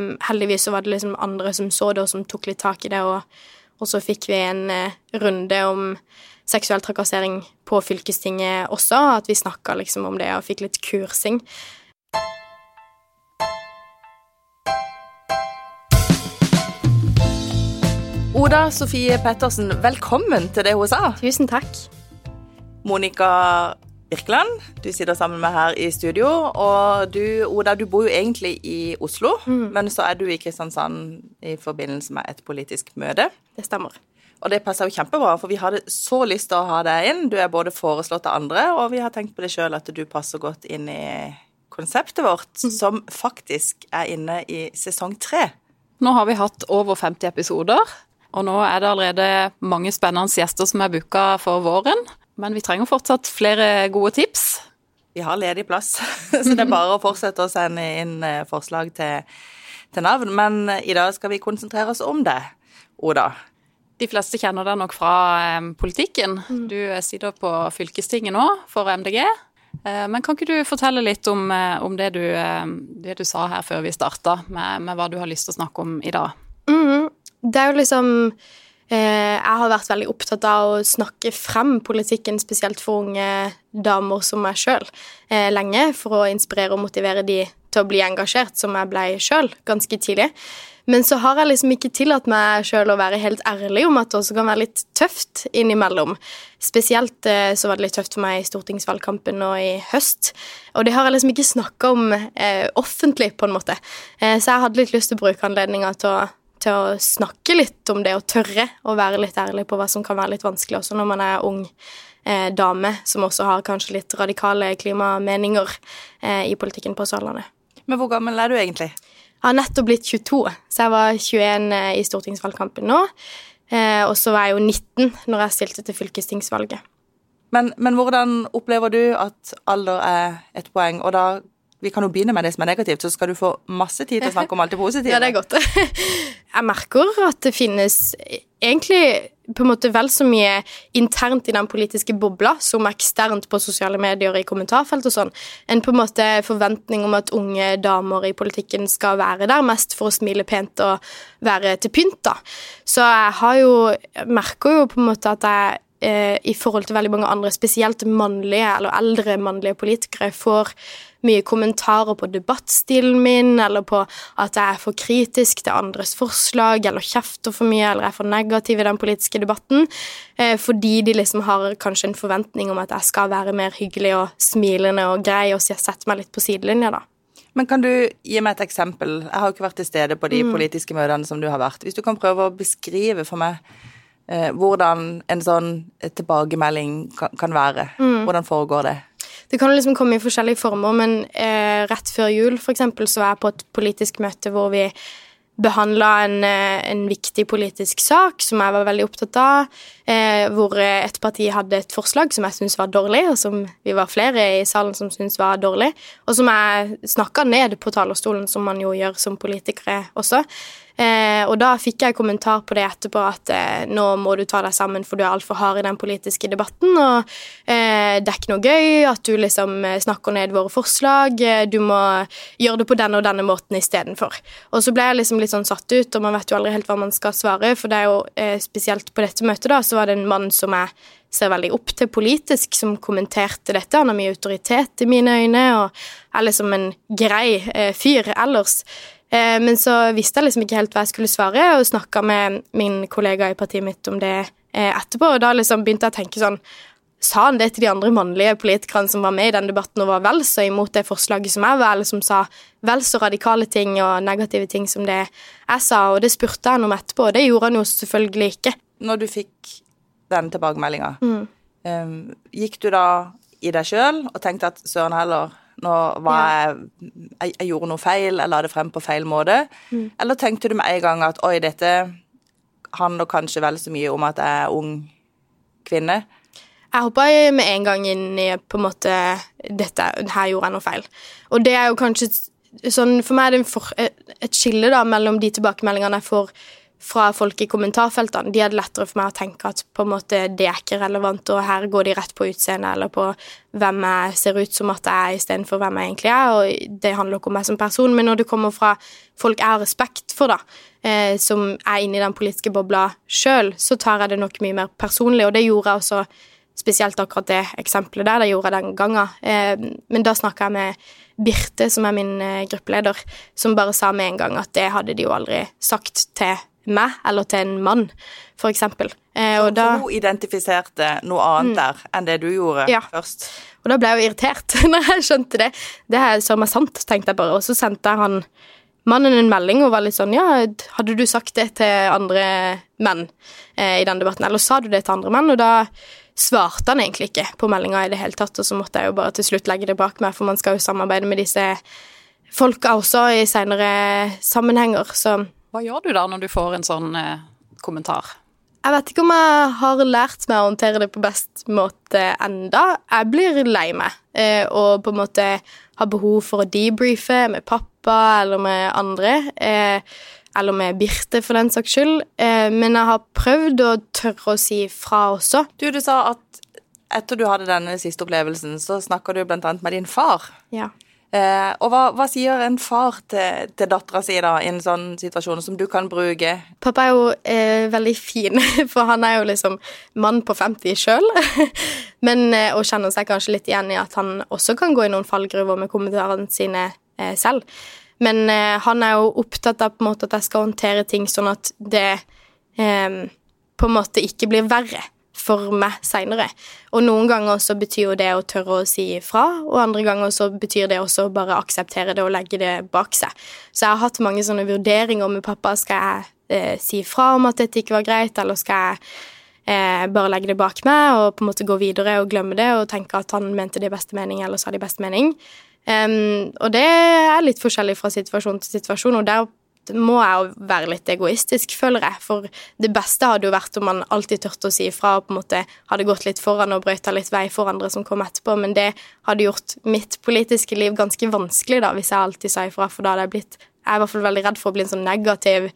Um, heldigvis så var det liksom andre som så det, og som tok litt tak i det, og, og så fikk vi en uh, runde om seksuell trakassering på fylkestinget også, at vi snakka liksom om det og fikk litt kursing. Oda Sofie Pettersen, velkommen til det hun sa. Tusen takk. Monica Birkeland, du sitter sammen med her i studio. Og du, Oda, du bor jo egentlig i Oslo, mm. men så er du i Kristiansand i forbindelse med et politisk møte. Det stemmer. Og det passer jo kjempebra, for vi hadde så lyst til å ha deg inn. Du er både foreslått av andre, og vi har tenkt på det sjøl at du passer godt inn i konseptet vårt, mm. som faktisk er inne i sesong tre. Nå har vi hatt over 50 episoder. Og nå er det allerede mange spennende gjester som er booka for våren. Men vi trenger fortsatt flere gode tips. Vi har ledig plass, så det er bare å fortsette å sende inn eh, forslag til, til navn. Men eh, i dag skal vi konsentrere oss om det, Oda. De fleste kjenner deg nok fra eh, politikken. Mm. Du sitter på fylkestinget nå for MDG. Men kan ikke du fortelle litt om, om det, du, det, du, sa her før vi starta, med, med, hva du har lyst til å snakke om i dag? Mm det er jo liksom Jeg har vært veldig opptatt av å snakke frem politikken, spesielt for unge damer som meg sjøl, eh, lenge, for å inspirere og motivere de til å bli engasjert, som jeg ble sjøl ganske tidlig. Men så har jeg liksom ikke tillatt meg sjøl å være helt ærlig om at det også kan være litt tøft innimellom. Spesielt eh, så var det litt tøft for meg i stortingsvalgkampen nå i høst. Og det har jeg liksom ikke snakka om eh, offentlig, på en måte. Eh, så jeg hadde litt lyst til å bruke anledninga til å til å snakke litt om det og tørre å være litt ærlig på hva som kan være litt vanskelig også når man er ung eh, dame som også har kanskje litt radikale klimamening,er eh, i politikken på Sørlandet. Men hvor gammel er du egentlig? Jeg har nettopp blitt 22, så jeg var 21 eh, i stortingsvalgkampen nå. Eh, og så var jeg jo 19 når jeg stilte til fylkestingsvalget. Men, men hvordan opplever du at alder er et poeng? Og da vi kan jo begynne med det som er negativt, så skal du få masse tid til å snakke om alt det positive. ja, det er godt. Jeg merker at det finnes egentlig på en måte vel så mye internt i den politiske bobla som eksternt på sosiale medier i kommentarfelt og sånn, en på en måte forventning om at unge damer i politikken skal være der mest for å smile pent og være til pynt, da. Så jeg har jo merker jo på en måte at jeg i forhold til veldig mange andre, spesielt mannlige eller eldre mannlige politikere, får mye kommentarer på debattstilen min, eller på at jeg er for kritisk til andres forslag, eller kjefter for mye, eller er for negativ i den politiske debatten, eh, fordi de liksom har kanskje en forventning om at jeg skal være mer hyggelig og smilende og grei og sette meg litt på sidelinja, da. Men kan du gi meg et eksempel? Jeg har jo ikke vært til stede på de mm. politiske møtene som du har vært. Hvis du kan prøve å beskrive for meg eh, hvordan en sånn tilbakemelding kan, kan være. Mm. Hvordan foregår det? Det kan liksom komme i forskjellige former, men eh, rett før jul for eksempel, så var jeg på et politisk møte hvor vi behandla en, eh, en, viktig politisk sak som jeg var veldig opptatt av, eh, hvor et parti hadde et forslag som jeg syntes var dårlig, og som vi var flere i salen som syntes var dårlig, og som jeg snakka ned på talerstolen, som man jo gjør som politikere også. Eh, og da fikk jeg kommentar på det etterpå at eh, nå må du ta deg sammen, for du er altfor hard i den politiske debatten, og eh, det er ikke noe gøy at du liksom eh, snakker ned våre forslag, eh, du må gjøre det på denne og denne måten istedenfor. Og så ble jeg liksom litt sånn satt ut, og man vet jo aldri helt hva man skal svare, for det er jo eh, spesielt på dette møtet, da, så var det en mann som jeg ser veldig opp til politisk, som kommenterte dette. Han har mye autoritet i mine øyne og er liksom en grei fyr ellers. Eh, men så visste jeg liksom ikke helt hva jeg skulle svare, og snakka med min kollega i partiet mitt om det eh, etterpå, og da liksom begynte jeg å tenke sånn Sa han det til de andre mannlige politikerne som var med i den debatten og var vel så imot det forslaget som jeg var, eller som sa vel så radikale ting og negative ting som det jeg sa, og det spurte han om etterpå, og det gjorde han jo selvfølgelig ikke. Når du fikk den tilbakemeldinga, mm. um, gikk du da i deg sjøl og tenkte at søren heller, nå var jeg, jeg, jeg gjorde noe feil, jeg la det frem på feil måte? Mm. Eller tenkte du med en gang at oi, dette handler kanskje vel så mye om at jeg er ung kvinne? Jeg hoppa med en gang inn i på en måte dette, Her gjorde jeg noe feil. Og det er jo kanskje sånn For meg er det for, et skille da mellom de tilbakemeldingene jeg får fra folk i kommentarfeltene. De hadde lettere for meg å tenke at på en måte det er ikke relevant, og her går de rett på utseendet eller på hvem jeg ser ut som at jeg er, istedenfor hvem jeg egentlig er. Og det handler ikke om meg som person, men når det kommer fra folk jeg har respekt for, da, eh, som er inne i den politiske bobla sjøl, så tar jeg det nok mye mer personlig, og det gjorde jeg også spesielt akkurat det eksempelet der. Det gjorde jeg den gangen. Eh, men da snakka jeg med Birte, som er min eh, gruppeleder, som bare sa med en gang at det hadde de jo aldri sagt til meg eller til en mann, eksempel. Eh, og da, hun identifiserte noe annet mm, der enn det du gjorde ja. først? Og da ble jeg jo irritert når jeg skjønte det. Det er så meg sant, tenkte jeg bare. Og så sendte han mannen en melding og var litt sånn Ja, hadde du sagt det til andre menn eh, i den debatten, eller sa du det til andre menn? Og da svarte han egentlig ikke på meldinga i det hele tatt, og så måtte jeg jo bare til slutt legge det bak meg, for man skal jo samarbeide med disse folka også i seinere sammenhenger, så hva gjør du da når du får en sånn eh, kommentar? Jeg vet ikke om jeg har lært meg å håndtere det på best måte enda. Jeg blir lei meg eh, og på en måte har behov for å debrife med pappa eller med andre. Eh, eller med Birte, for den saks skyld. Eh, men jeg har prøvd å tørre å si fra også. Du, du sa at etter du hadde denne siste opplevelsen, så snakka du annet med din far. Ja. Eh, og hva, hva, sier en far til, til dattera si da, i en sånn situasjon som du kan bruke? Pappa er jo eh, veldig fin, for han er jo liksom mann på 50 sjøl. Men, eh, og kjenner seg kanskje litt igjen i at han også kan gå i noen fallgruver med kommentarene sine eh, selv. Men eh, han er jo opptatt av på en måte at jeg skal håndtere ting sånn at det eh, på en måte ikke blir verre for meg seinere. Og noen ganger så betyr jo det å tørre å si ifra, og andre ganger så betyr det også bare akseptere det og legge det bak seg. Så jeg har hatt mange sånne vurderinger med pappa. Skal jeg eh, si ifra om at dette ikke var greit, eller skal jeg eh, bare legge det bak meg og på en måte gå videre og glemme det og tenke at han mente det i beste mening, eller sa det i beste mening. Um, og det er litt forskjellig fra situasjon til situasjon, og der må jeg jo være litt egoistisk, føler jeg. For det beste hadde jo vært om man alltid turte å si ifra og på en måte hadde gått litt foran og brøyta litt vei for andre som kom etterpå, men det hadde gjort mitt politiske liv ganske vanskelig, da, hvis jeg alltid sa ifra, for da hadde jeg blitt Jeg er i hvert fall veldig redd for å bli en sånn negativ,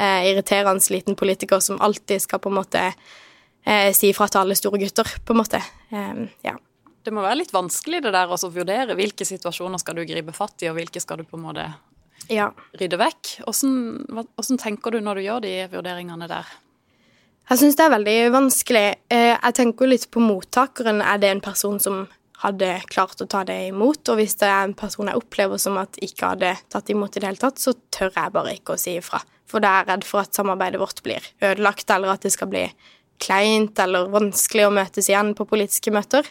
eh, irriterende liten politiker som alltid skal på en måte eh, si ifra til alle store gutter, på en måte. Eh, ja. Det må være litt vanskelig det der å vurdere hvilke situasjoner skal du gripe fatt i, og hvilke skal du på en måte ja. rydde vekk. Hvordan, tenker du når du gjør de vurderingene der? Jeg syns det er veldig vanskelig. Eh, jeg tenker litt på mottakeren. Er det en person som hadde klart å ta det imot? Og hvis det er en person jeg opplever som at ikke hadde tatt imot i det hele tatt, så tør jeg bare ikke å si ifra. For da er jeg redd for at samarbeidet vårt blir ødelagt, eller at det skal bli kleint eller vanskelig å møtes igjen på politiske møter.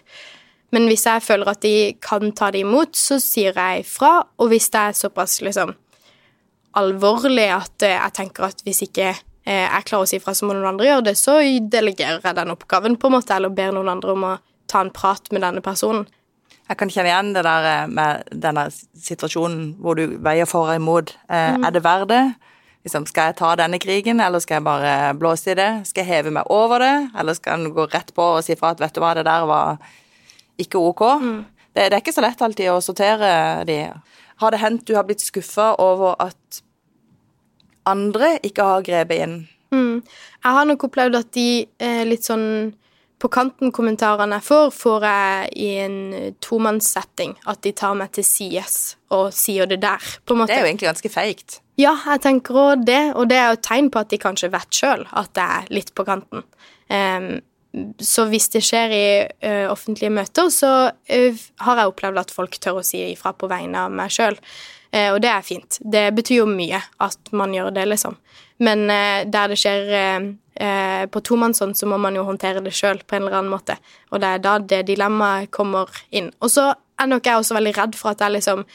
Men hvis jeg føler at de kan ta det imot, så sier jeg ifra. Og hvis det er såpass liksom alvorlig at eh, jeg tenker at hvis ikke eh, jeg klarer å si fra, så må noen andre gjøre det, så delegerer jeg den oppgaven, på en måte, eller ber noen andre om å ta en prat med denne personen. Jeg kan kjenne igjen det der eh, med denne situasjonen hvor du veier for og imot. Mm. Er det verdt det? Liksom, skal jeg ta denne krigen, eller skal jeg bare blåse i det? Skal jeg heve meg over det, eller skal en gå rett på og si fra at vet du hva, det der var ikke ok. Mm. Det, det, er ikke så lett alltid å sortere de. Har det hendt du har blitt skuffa over at andre ikke har grepet inn? Mm. Jeg har nok opplevd at de eh, litt sånn på kanten-kommentarene jeg får, får jeg i en tomannssetting. At de tar meg til sides og sier det der. på en måte. Det er jo egentlig ganske feigt. Ja, jeg tenker òg det. Og det er jo et tegn på at de kanskje vet sjøl at det er litt på kanten. Um, så hvis det skjer i uh, offentlige møter, så uh, har jeg opplevd at folk tør å si ifra på vegne av meg sjøl. Eh, og det er fint. Det betyr jo mye at man gjør det, liksom. Men der det skjer på tomannshånd, så må man jo håndtere det sjøl på en eller annen måte. Og det er da det dilemmaet kommer inn. Og så er nok jeg også veldig redd for at jeg liksom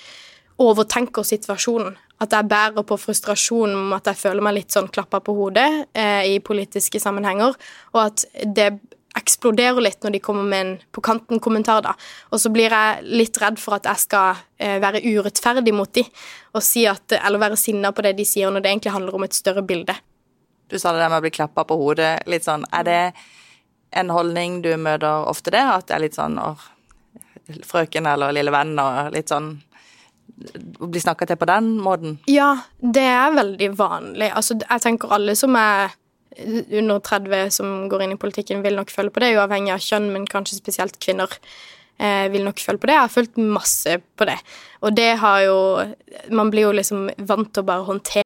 overtenker situasjonen. At jeg bærer på frustrasjon om at jeg føler meg litt sånn klappa på hodet eh, i politiske sammenhenger, og at det eksploderer litt når de kommer med en på kanten-kommentar, da. Og så blir jeg litt redd for at jeg skal eh, være urettferdig mot de, og si at, eller være sinna på det de sier, når det egentlig handler om et større bilde. Du sa det der med å bli klappa på hodet. litt sånn, Er det en holdning du møter ofte det? At det er litt sånn åh, frøken eller lille venn og litt sånn bli snakka til på den måten? Ja, det er veldig vanlig. Altså, jeg tenker alle som er under 30 som går inn i politikken, vil nok føle på det, uavhengig av kjønn, men kanskje spesielt kvinner eh, vil nok føle på det. Jeg har følt masse på det. Og det har jo Man blir jo liksom vant til å bare håndtere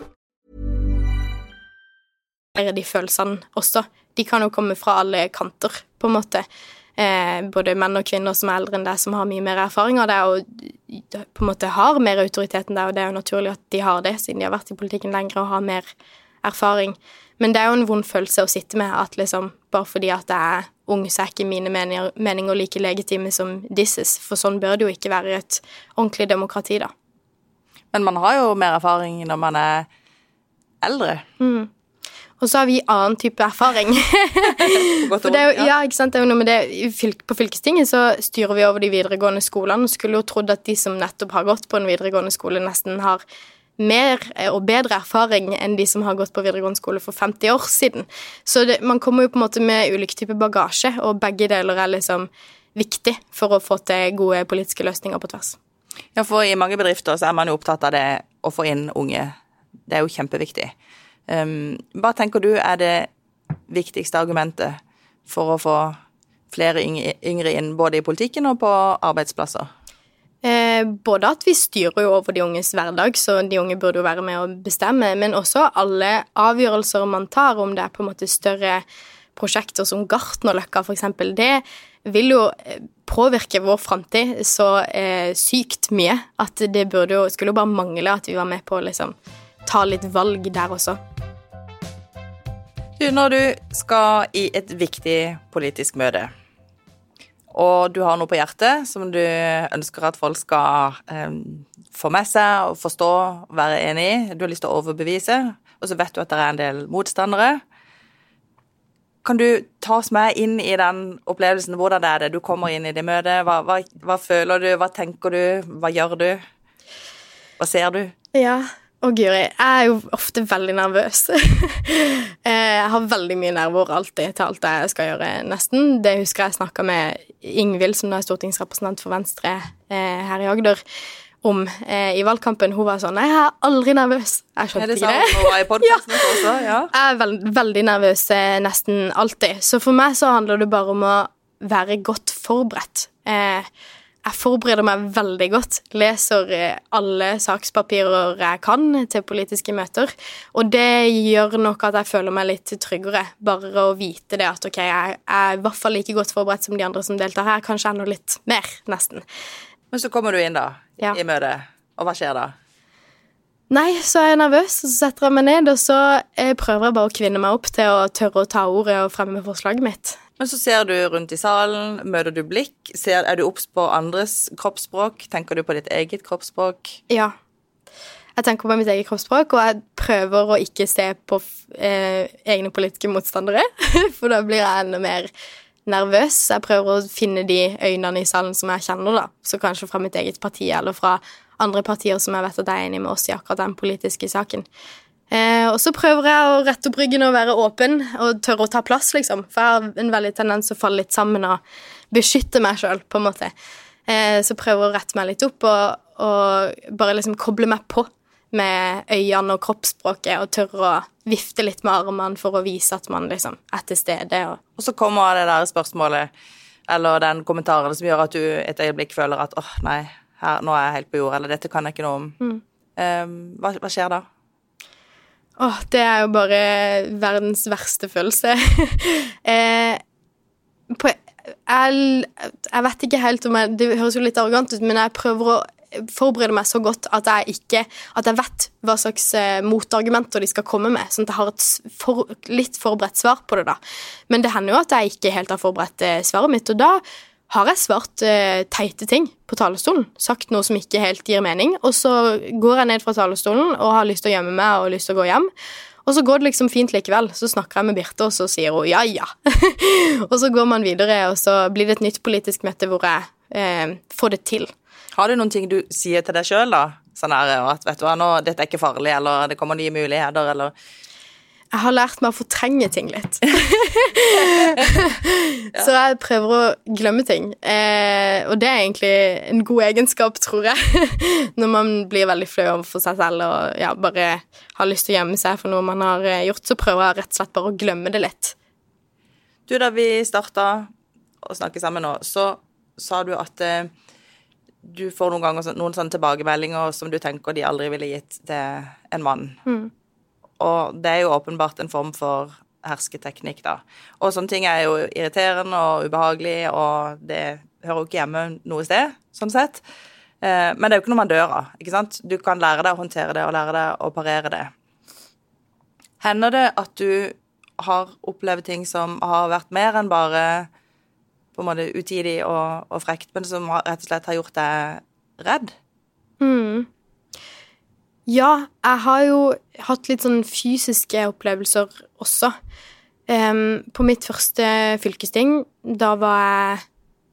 de følelsene også. De kan jo komme fra alle kanter, på en måte. Eh, både menn og kvinner som er eldre enn deg, som har mye mer erfaring av det, og på en måte har mer autoritet enn deg, og det er jo naturlig at de har det, siden de har vært i politikken lenger og har mer erfaring. Men det er jo en vond følelse å sitte med, at liksom bare fordi at jeg er ung, så er ikke mine meninger, meninger like legitime som disses, for sånn bør det jo ikke være et ordentlig demokrati, da. Men man har jo mer erfaring når man er eldre. Mm. Og så har vi annen type erfaring. Godt er jo, ja, ikke sant? Det er jo noe med det. På fylkestinget så styrer vi over de videregående skolene. Skulle jo trodd at de som nettopp har gått på en videregående skole, nesten har mer eh, og bedre erfaring enn de som har gått på videregående skole for 50 år siden. Så det, man kommer jo på en måte med ulik type bagasje, og begge deler er liksom viktig for å få til gode politiske løsninger på tvers. Ja, for i mange bedrifter så er man jo opptatt av det å få inn unge. Det er jo kjempeviktig. Hva tenker du er det viktigste argumentet for å få flere yngre inn, både i politikken og på arbeidsplasser? Eh, både at vi styrer jo over de unges hverdag, så de unge burde jo være med å bestemme, men også alle avgjørelser man tar, om det er på en måte større prosjekter som Gartnerløkka f.eks., det vil jo eh, påvirke vår framtid så eh, sykt mye at det burde jo, skulle jo bare mangle at vi var med på å liksom ta litt valg der også. Når du skal i et viktig politisk møte, og du har noe på hjertet som du ønsker at folk skal eh, få med seg og forstå, være enig i, du har lyst til å overbevise, og så vet du at det er en del motstandere, kan du ta oss med inn i den opplevelsen? Hvordan er det du kommer inn i det møtet? Hva, hva, hva føler du? Hva tenker du? Hva gjør du? Hva ser du? Ja, og Guri, jeg er jo ofte veldig nervøs. jeg har veldig mye nerver alltid til alt jeg skal gjøre, nesten. Det husker jeg snakka med Ingvild, som er stortingsrepresentant for Venstre eh, her i Agder, om eh, i valgkampen. Hun var sånn Nei, jeg er aldri nervøs. Jeg skjønte det ikke sånn det. å være i ja. også? Ja. Jeg er veld, veldig nervøs eh, nesten alltid. Så for meg så handler det bare om å være godt forberedt. Eh, jeg forbereder meg veldig godt. Leser eh, alle sakspapirer jeg kan til politiske møter. Og det gjør nok at jeg føler meg litt tryggere. Bare å vite det at ok, jeg er i hvert fall like godt forberedt som de andre som deltar her. Kanskje enda litt mer, nesten. Men så kommer du inn, da, Ja. i møtet, og hva skjer da? Nei, så er jeg nervøs, og så setter jeg meg ned, og så eh, prøver jeg bare å kvinne meg opp til å tørre å ta ordet og fremme forslaget mitt. Men så ser du rundt i salen, møter du blikk, ser, er du obs på andres kroppsspråk, tenker du på ditt eget kroppsspråk? Ja. Jeg tenker på mitt eget kroppsspråk, og jeg prøver å ikke se på eh, egne politiske motstandere, for da blir jeg enda mer nervøs. Jeg prøver å finne de øynene i salen som jeg kjenner, da. Så kanskje fra mitt eget parti, eller fra andre partier som jeg vet at jeg er enig med oss i akkurat den politiske saken. Eh, og så prøver jeg å rette opp ryggen og være åpen og tørre å ta plass, liksom. For jeg har en veldig tendens å falle litt sammen og beskytte meg sjøl, på en måte. Eh, så prøver jeg å rette meg litt opp og, og bare liksom koble meg på med øynene og kroppsspråket og tørre å vifte litt med armene for å vise at man liksom er til stede. Og Og så kommer det der spørsmålet, eller den kommentaren som gjør at du et øyeblikk føler at åh, nei, her, nå er jeg helt på jord, eller dette kan jeg ikke noe om. Um, hva, hva skjer da? Åh, det er jo bare verdens verste følelse. eh, på, jeg, jeg vet ikke helt om jeg Det høres jo litt arrogant ut, men jeg prøver å forberede meg så godt at jeg ikke At jeg vet hva slags eh, motargumenter de skal komme med, sånn at jeg har et for, litt forberedt svar på det, da. Men det hender jo at jeg ikke helt har forberedt eh, svaret mitt, og da har jeg svart eh, teite ting på talerstolen. Sagt noe som ikke helt gir mening. Og så går jeg ned fra talerstolen og har lyst til å gjemme meg og lyst til å gå hjem. Og så går det liksom fint likevel. Så snakker jeg med Birte, og så sier hun ja, ja. og så går man videre, og så blir det et nytt politisk møte hvor jeg eh, får det til. Har du noen ting du sier til deg sjøl, da? Sånn her, at vet du hva, nå, dette er ikke farlig, eller det kommer nye muligheter, eller Jeg har lært meg å fortrenge ting litt. Så jeg prøver å glemme ting. Eh, og det er egentlig en god egenskap, tror jeg. Når man blir veldig flau overfor seg selv og ja, bare har lyst til å gjemme seg for noe man har eh, gjort, så prøver jeg rett og slett bare å glemme det litt. Du, da vi starta å snakke sammen nå, så sa du at eh, du får noen ganger noen sånne tilbakemeldinger som du tenker de aldri ville gitt til en mann. Og det er jo åpenbart en form for hersketeknikk, da. Og sånne ting er jo irriterende og ubehagelig, og det hører jo ikke hjemme noe sted, sånn sett. Eh, Men det er jo ikke noe man dør av, ikke sant? Du kan lære deg å håndtere det og lære deg å parere det. Hender det at du har opplevd ting som har vært mer enn bare på en måte utidig og, og frekt, men som rett og slett har gjort deg redd? Ja, jeg har jo hatt litt sånn fysiske opplevelser også. Um, på mitt første fylkesting, da var jeg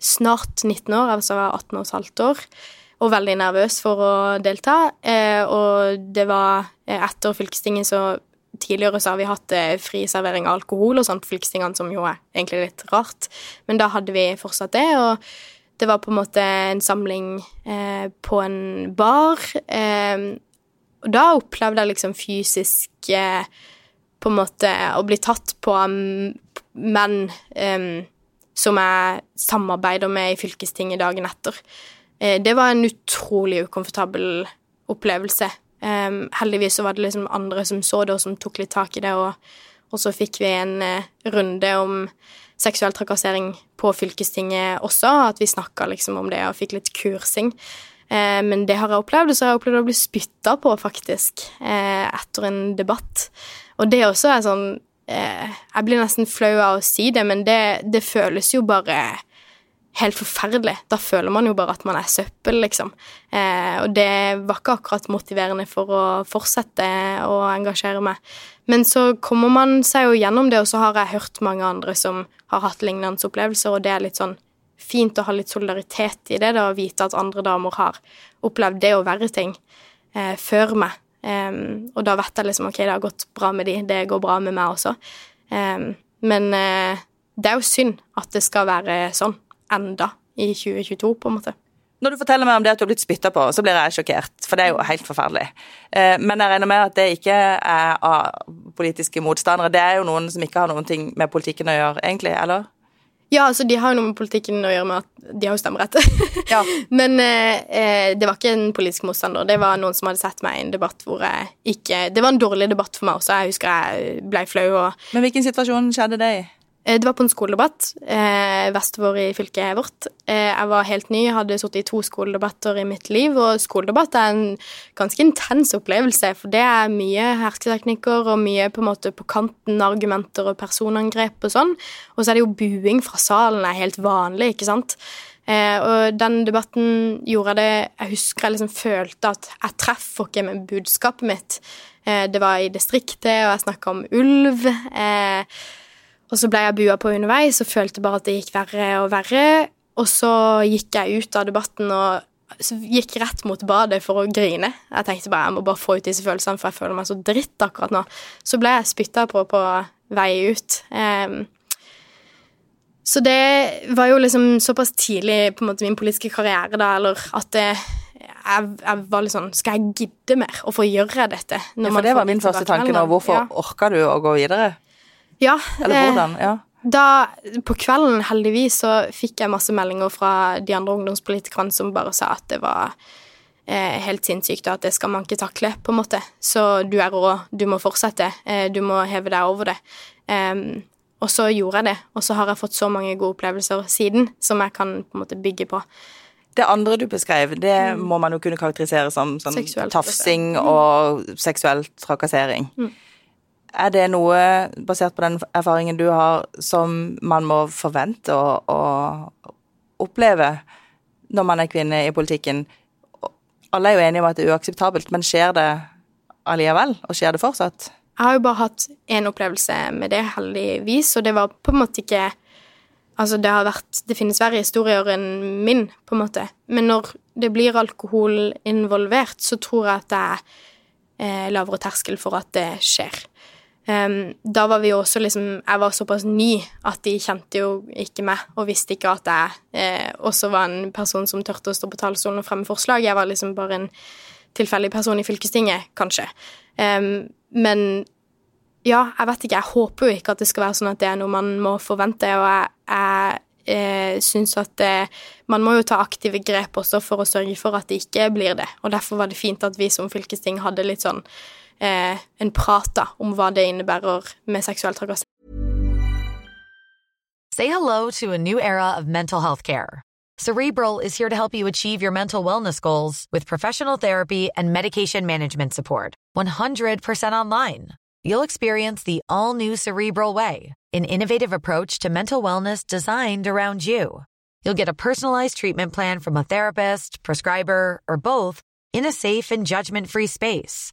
snart 19 år, altså jeg var 18 og et halvt år, og veldig nervøs for å delta. Uh, og det var eh, etter fylkestinget så Tidligere så har vi hatt uh, fri servering av alkohol og sånn på fylkestingene, som jo er egentlig litt rart, men da hadde vi fortsatt det. og det var på en måte en samling eh, på en bar. Eh, og da opplevde jeg liksom fysisk eh, på en måte å bli tatt på av menn eh, som jeg samarbeider med i fylkestinget dagen etter. Eh, det var en utrolig ukomfortabel opplevelse. Heldigvis så var det liksom andre som så det, og som tok litt tak i det, og, og så fikk vi en eh, runde om seksuell trakassering på fylkestinget også, at vi snakka liksom om det og fikk litt kursing. Eh, men det har jeg opplevd, og så har jeg opplevd å bli spytta på, faktisk, eh, etter en debatt. Og det også er sånn eh, Jeg blir nesten flau av å si det, men det, det føles jo bare helt forferdelig. Da føler man jo bare at man er søppel, liksom. Eh, og det var ikke akkurat motiverende for å fortsette å engasjere meg. Men så kommer man seg jo gjennom det, og så har jeg hørt mange andre som har hatt lignende opplevelser, og det er litt sånn fint å ha litt solidaritet i det, da, og vite at andre damer har opplevd det og verre ting eh, før meg. Um, og da vet jeg liksom ok, det har gått bra med de, det går bra med meg også. Um, men uh, det er jo synd at det skal være sånn enda i 2022, på en måte. Når du forteller meg om det at du har blitt spytta på, så blir jeg sjokkert, for det er jo helt forferdelig. Eh, Men jeg regner med at det ikke er av politiske motstandere. Det er jo noen som ikke har noen ting med politikken å gjøre, egentlig, eller? Ja, altså, de har jo noe med politikken å gjøre med at de har jo stemmerett. Ja. Men eh, eh, det var ikke en politisk motstander. Det var noen som hadde sett meg i en debatt hvor jeg ikke Det var en dårlig debatt for meg også. Jeg husker jeg ble flau og Men hvilken situasjon skjedde det i? Eh, Det var på en skoledebatt eh, vestover i fylket vårt. Eh, jeg var helt ny, hadde sittet i to skoledebatter i mitt liv, og skoledebatt er en ganske intens opplevelse, for det er mye hersketeknikker og mye på på kanten argumenter og personangrep og sånn. Og så er det jo buing fra salen er helt vanlig, ikke sant. Eh, og den debatten gjorde det Jeg husker jeg liksom følte at jeg treffer ikke med budskapet mitt. Eh, det var i distriktet, og jeg snakka om ulv. Eh, og så ble jeg bua på underveis og følte bare at det gikk verre og verre. Og så gikk jeg ut av debatten og så gikk rett mot badet for å grine. Jeg tenkte bare jeg må bare få ut disse følelsene, for jeg føler meg så dritt akkurat nå. Så ble jeg spytta på på vei ut. Um, så det var jo liksom såpass tidlig på en måte min politiske karriere, da, eller at det, jeg, jeg var litt sånn Skal jeg gidde mer å få gjøre dette? Ja, for det var min første tanke nå. Hvorfor Ja. orka du å gå videre? Ja, Eller eh, hvordan? Ja. Da, på kvelden, heldigvis, så fikk jeg masse meldinger fra de andre ungdomspolitikerne som bare sa at det var eh, helt sinnssykt, og at det skal man ikke takle, på en måte. Så du er rå, du må fortsette, eh, du må heve deg over det. Um, og så gjorde jeg det, og så har jeg fått så mange gode opplevelser siden som jeg kan på en måte bygge på. Det andre du beskrev, det må man jo kunne karakterisere som sånn Mm. Tafsing og seksuell trakassering. Mm. Er det noe, basert på den erfaringen du har, som man må forvente å, å, oppleve når man er kvinne i politikken. Alle er jo enige om at det er uakseptabelt, men skjer det allikevel? Og skjer det fortsatt? Jeg har jo bare hatt én opplevelse med det, heldigvis, og det var på en måte ikke Altså, det har vært Det finnes verre historier enn min, på en måte. Men når det blir alkohol involvert, så tror jeg at det er eh, lavere terskel for at det skjer. Um, da var vi også liksom Jeg var såpass ny at de kjente jo ikke meg og visste ikke at jeg eh, også var en person som turte å stå på talerstolen og fremme forslag. Jeg var liksom bare en tilfeldig person i fylkestinget, kanskje. Um, men ja, jeg vet ikke. Jeg håper jo ikke at det skal være sånn at det er noe man må forvente, og jeg, jeg eh, syns at eh, man må jo ta aktive grep også for å sørge for at det ikke blir det. Og derfor var det fint at vi som fylkesting hadde litt sånn eh, en prat da, om hva det innebærer med seksuell trakassering. Say hello to a new era of mental health care. Cerebral is here to help you achieve your mental wellness goals with professional therapy and medication management support. 100% online. You'll experience the all new Cerebral Way, an innovative approach to mental wellness designed around you. You'll get a personalized treatment plan from a therapist, prescriber, or both in a safe and judgment free space.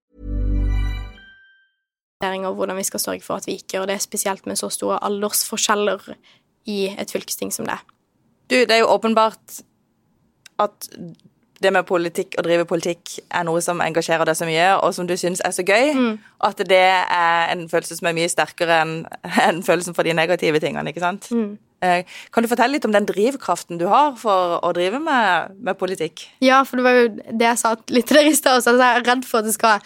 Og hvordan vi skal sørge for at vi ikke gjør det, spesielt med så store aldersforskjeller i et fylkesting som det. Du, det er jo åpenbart at det med politikk og drive politikk er noe som engasjerer deg så mye, og som du syns er så gøy. Mm. At det er en følelse som er mye sterkere enn en følelsen for de negative tingene. ikke sant? Mm. Eh, kan du fortelle litt om den drivkraften du har for å drive med, med politikk? Ja, for det var jo det jeg sa litt dere i stad. Jeg er redd for at det skal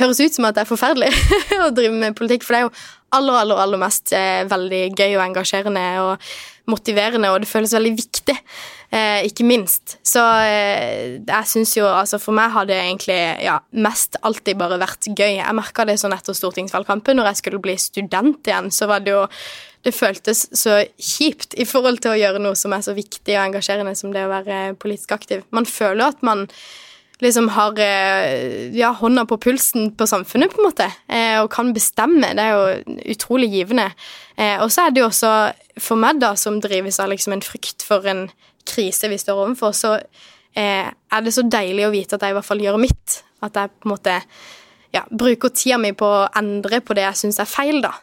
høres ut som at det er forferdelig å drive med politikk, for det er jo aller, aller, aller mest eh, veldig gøy og engasjerende og motiverende, og det føles veldig viktig, eh, ikke minst. Så eh, jeg syns jo Altså, for meg har det egentlig ja, mest alltid bare vært gøy. Jeg merka det sånn etter stortingsvalgkampen, når jeg skulle bli student igjen, så var det jo det føltes så kjipt i forhold til å gjøre noe som er så viktig og engasjerende som det å være politisk aktiv. Man føler at man liksom har eh, ja, hånda på pulsen på samfunnet, på en måte, eh, og kan bestemme. Det er jo utrolig givende. Eh, og så er det jo også for meg, da, som drives av liksom en frykt for en krise vi står overfor, så er det så deilig å vite at jeg i hvert fall gjør mitt. At jeg på en måte ja, bruker tida mi på å endre på det jeg syns er feil, da.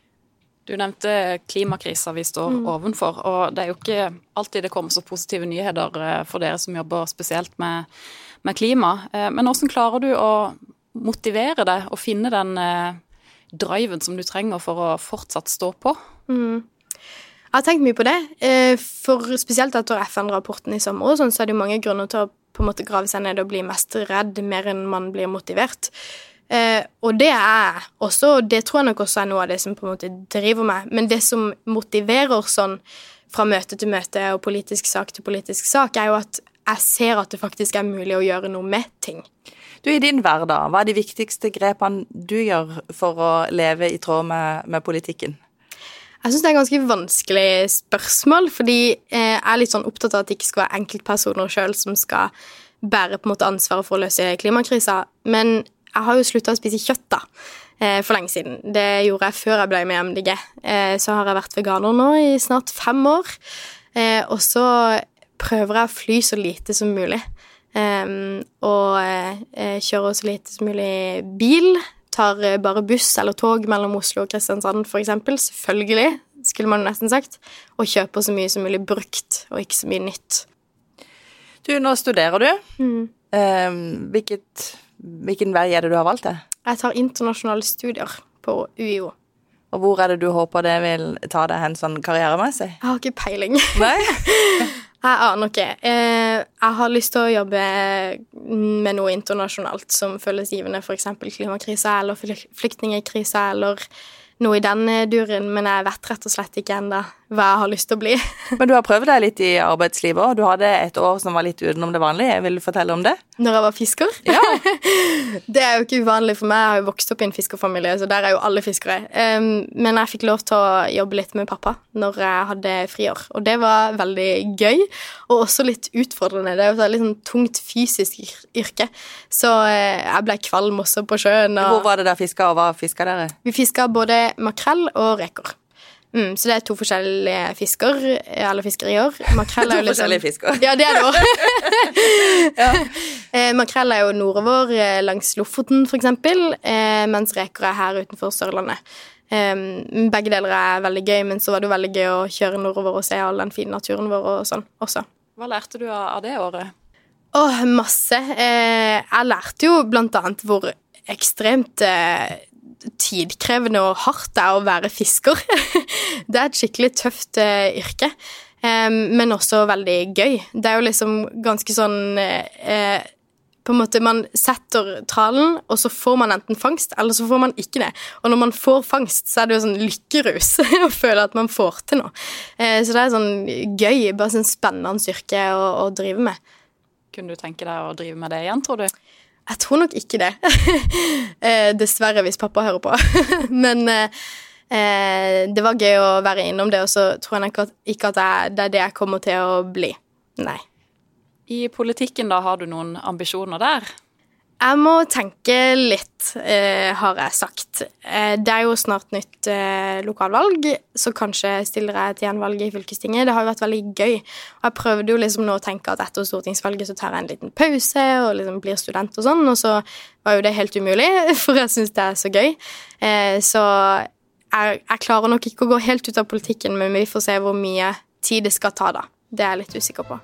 Du nevnte klimakrisa vi står mm. ovenfor, og det er jo ikke alltid det kommer så positive nyheter for dere som jobber spesielt med med klima. Eh, men hvordan klarer du å motivere deg og finne den eh, driven som du trenger for å fortsatt stå på? Mm. Jeg har tenkt mye på det. Eh, for spesielt etter FN-rapporten i sommer, sånn, så er det mange grunner til å på en måte grave seg ned og bli mest redd mer enn man blir motivert. Eh, og det er også, det tror jeg nok også er noe av det som på en måte driver meg. Men det som motiverer sånn fra møte til møte og politisk sak til politisk sak, er jo at jeg ser at det faktisk er mulig å gjøre noe med ting. Du, I din hverdag, hva er de viktigste grepene du gjør for å leve i tråd med, med politikken? Jeg syns det er et ganske vanskelig spørsmål, fordi eh, jeg er litt sånn opptatt av at det ikke skal være enkeltpersoner sjøl som skal bære på en måte ansvaret for å løse klimakrisa. Men jeg har jo slutta å spise kjøtt, da. Eh, for lenge siden. Det gjorde jeg før jeg ble med i MDG. Eh, så har jeg vært veganer nå i snart fem år. Og så prøver jeg å fly så lite som mulig. Um, og kjører så lite som mulig bil. Tar bare buss eller tog mellom Oslo og Kristiansand, eksempel. Selvfølgelig, skulle man nesten sagt. Og kjøper så mye som mulig brukt, og ikke så mye nytt. Du, nå studerer du. Mm. Um, hvilket, hvilken vei er det du har valgt? det? Jeg tar internasjonale studier på UiO. Og hvor er det du håper det vil ta deg hen sånn karrieremessig? Jeg har ikke peiling. Nei? Jeg aner ikke. Eh, jeg har lyst til å jobbe med noe internasjonalt som føles givende, f.eks. klimakrisa eller flyktningkrisa eller noe i den duren, men jeg vet rett og slett ikke ennå hva jeg har lyst til å bli. Men du har prøvd deg litt i arbeidslivet òg. Du hadde et år som var litt utenom det vanlige. Vil du fortelle om det? Når jeg var fisker? Ja. det er jo ikke uvanlig for meg. Jeg har jo vokst opp i en fiskerfamilie, så der er jo alle fiskere. Men jeg fikk lov til å jobbe litt med pappa når jeg hadde friår, og det var veldig gøy. Og også litt utfordrende. Det er jo et litt sånn tungt fysisk yrke, så uh, jeg ble kvalm også på sjøen. Og... Hvor var det der fiska, og hva fiska dere? Vi fiska både makrell og reker. Mm, så det er to forskjellige fisker, eller fiskerier. Makrell er jo liksom forskjellige fisker. Ja, det er det òg. ja. eh, makrell er jo nordover, eh, langs Lofoten f.eks., eh, mens reker er her utenfor Sørlandet. Um, begge deler er veldig gøy, men så var det jo veldig gøy å kjøre nordover og se all den fine naturen vår og sånn også. Hva lærte du av det året? Åh, masse. Eh, jeg lærte jo blant annet hvor ekstremt eh, tidkrevende og hardt det er å være fisker. det er et skikkelig tøft uh, yrke, um, men også veldig gøy. Det er jo liksom ganske sånn uh, på en måte Man setter tralen, og så får man enten fangst, eller så får man ikke det. Og når man får fangst, så er det jo sånn lykkerus å føle at man får til noe. Så det er sånn gøy, bare sånn spennende yrke å, å drive med. Kunne du tenke deg å drive med det igjen, tror du? Jeg tror nok ikke det. eh, dessverre, hvis pappa hører på. Men eh, eh, det var gøy å være innom det, og så tror jeg ikke at jeg, det er det jeg kommer til å bli. Nei. I politikken, da, har du noen ambisjoner der? Jeg må tenke litt, eh, har jeg sagt. Eh, det er jo snart nytt eh, lokalvalg, så kanskje stiller jeg til gjenvalg i fylkestinget. Det har jo vært veldig gøy. Og jeg prøvde jo liksom nå å tenke at etter stortingsvalget så tar jeg en liten pause og liksom blir student og sånn, og så var jo det helt umulig, for jeg syns det er så gøy. Eh, så jeg, jeg, klarer nok ikke å gå helt ut av politikken, men vi får se hvor mye tid det skal ta, da. Det er jeg litt usikker på.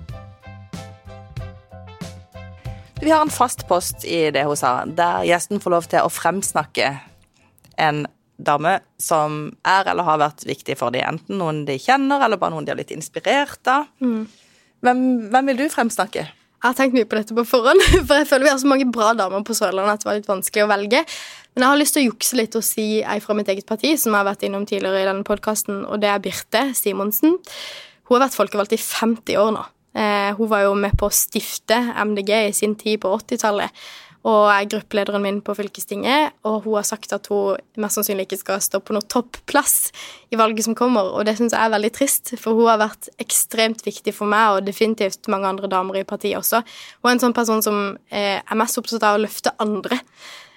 Vi har en fast post i det hun sa, der gjesten får lov til å fremsnakke en dame som er eller har vært viktig for dem. Enten noen de kjenner, eller bare noen de har blitt inspirert av. Mm. Hvem, hvem, vil du fremsnakke? Jeg har tenkt mye på dette på forhånd, for jeg føler vi har så mange bra damer på Sørlandet at det var litt vanskelig å velge. Men jeg har lyst til å jukse litt og si ei fra mitt eget parti, som jeg har vært innom tidligere i denne podkasten, og det er Birte Simonsen. Hun har vært folkevalgt i 50 år nå. Eh, hun var jo med på å stifte MDG i sin tid på 80-tallet. Og er gruppelederen min på fylkestinget, og hun har sagt at hun mest sannsynlig ikke skal stå på noen topplass i valget som kommer, og det syns jeg er veldig trist, for hun har vært ekstremt viktig for meg, og definitivt mange andre damer i partiet også. Hun er en sånn person som eh, er mest opptatt av å løfte andre,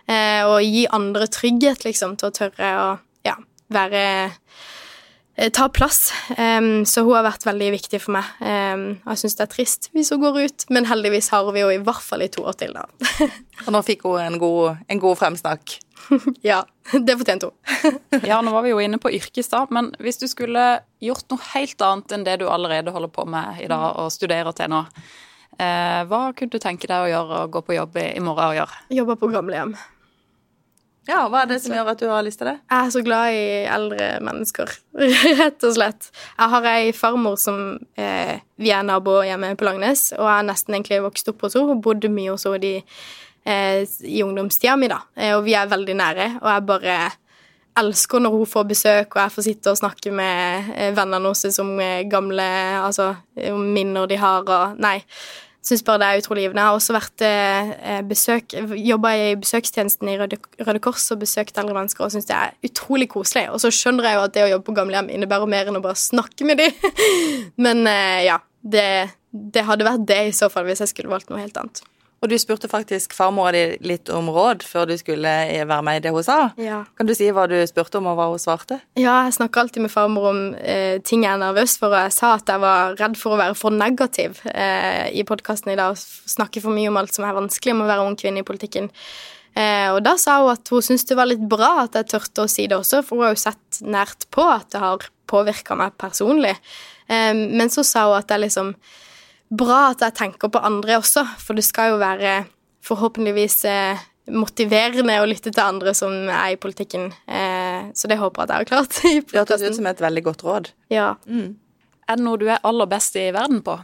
eh, og gi andre trygghet, liksom, til å tørre å ja, være Eh, ta plass. Um, så hun har vært veldig viktig for meg. Um, jeg syns det er trist hvis hun går ut, men heldigvis har vi henne i hvert fall i to år til, da. og nå fikk hun en god, en god fremsnakk. ja, det fortjente hun. ja, nå var vi jo inne på yrkes, da, men hvis du skulle gjort noe helt annet enn det du allerede holder på med i dag og studerer til nå, eh, hva kunne du tenke deg å gjøre og gå på jobb i, i morgen og gjøre? Jobbe på gamlehjem. Ja, Hva er det som gjør at du har lyst til det? Jeg er så glad i eldre mennesker, rett og slett. Jeg har ei farmor som eh, Vi er naboer hjemme på Langnes, og jeg har nesten egentlig vokst opp hos henne og bodde mye hos henne eh, i ungdomstida mi, da. Eh, og vi er veldig nære, og jeg bare elsker når hun får besøk, og jeg får sitte og snakke med eh, vennene hennes om gamle Altså om minner de har, og Nei syns bare det er utrolig givende. Jeg har også vært eh, besøk, jobba i besøkstjenesten i Røde, Røde Kors og besøkt eldre mennesker og syns det er utrolig koselig. Og så skjønner jeg jo at det å jobbe på gamlehjem innebærer mer enn å bare snakke med dem. Men eh, ja, det, det hadde vært det i så fall hvis jeg skulle valgt noe helt annet. Og du spurte faktisk farmora di litt om råd før du skulle være med i det hun sa. Ja. Kan du si hva du spurte om, og hva hun svarte? Ja, jeg snakker alltid med farmor om eh, ting jeg er nervøs for, og jeg sa at jeg var redd for å være for negativ eh, i podkasten i dag og snakke for mye om alt som er vanskelig med å være ung kvinne i politikken. Eh, og da sa hun at hun syntes det var litt bra at jeg turte å si det også, for hun har jo sett nært på at det har påvirka meg personlig. Eh, men så sa hun at jeg liksom bra at jeg tenker på andre også, for det skal jo være forhåpentligvis eh, motiverende å lytte til andre som er i politikken. Eh, så det håper jeg at jeg har klart. det hørtes ut som et veldig godt råd. Ja. Mm. Er det noe du er aller best i verden på?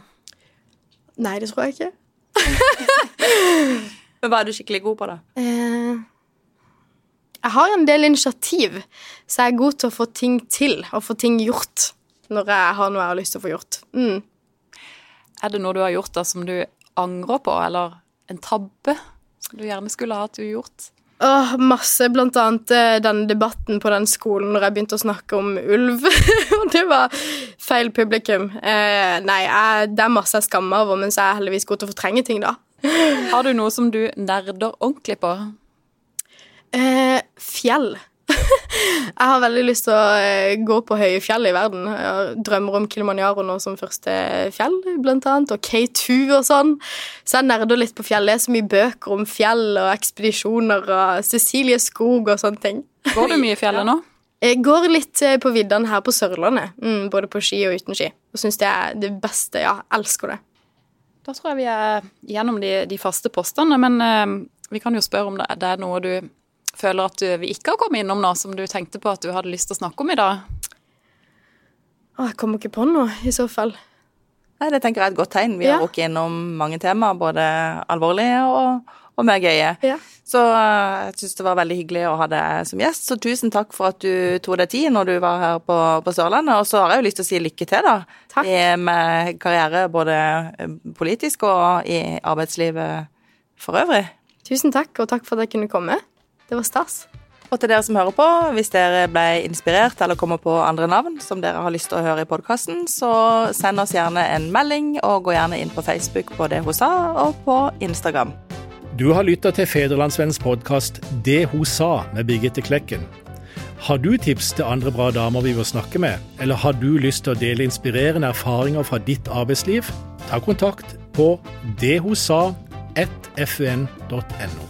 Nei, det tror jeg ikke. Men hva er du skikkelig god på, da? Eh, jeg har en del initiativ, så jeg er god til å få ting til og få ting gjort. når jeg har noe jeg har lyst til å få gjort. Mm. Er det noe du har gjort da som du angrer på, eller en tabbe som du gjerne skulle hatt gjort? Åh, masse, blant annet eh, den debatten på den skolen når jeg begynte å snakke om ulv. Og det var feil publikum. Eh, nei, jeg, det er masse jeg skammer over, mens jeg er heldigvis god til å fortrenge ting, da. Har du noe som du nerder ordentlig på? Eh, fjell. jeg har veldig lyst til å eh, gå på høye fjell i verden. Jeg drømmer om Kilimanjaro nå som første fjell, blant annet, og K2 og sånn. Så jeg nerder litt på fjell. Er så mye bøker om fjell og ekspedisjoner og Cecilie Skog og sånne ting. Går du mye i fjellet nå? Jeg går litt eh, på viddene her på Sørlandet, mm, både på ski og uten ski. Og syns det er det beste. Ja, elsker det. Da tror jeg vi er gjennom de, de faste postene, men eh, vi kan jo spørre om det, det er noe du føler at du, vi ikke har kommet innom nå, som du tenkte på at du hadde lyst til å snakke om i dag? Å, jeg kommer ikke på noe, i så fall. Nei, Det tenker jeg er et godt tegn. Vi Ja. har rukket innom mange temaer, både alvorlige og, og mer gøye. Ja. Så eh, jeg syns det var veldig hyggelig å ha deg som gjest. Så tusen takk for at du tok deg tid når du var her på, på Sørlandet. Og så har jeg jo lyst til å si lykke til, da. Takk. I, med karriere både eh, politisk og i arbeidslivet for øvrig. Tusen takk, og takk for at jeg kunne komme. Det var stas. Og til dere som hører på, hvis dere ble inspirert eller kommer på andre navn som dere har lyst til å høre i podkasten, så send oss gjerne en melding, og gå gjerne inn på Facebook på det hun sa, og på Instagram. Du har lytta til Federlandsvennens podkast 'Det hun sa' med Birgitte Klekken. Har du tips til andre bra damer vi bør snakke med, eller har du lyst til å dele inspirerende erfaringer fra ditt arbeidsliv? Ta kontakt på dethosa1fun.no.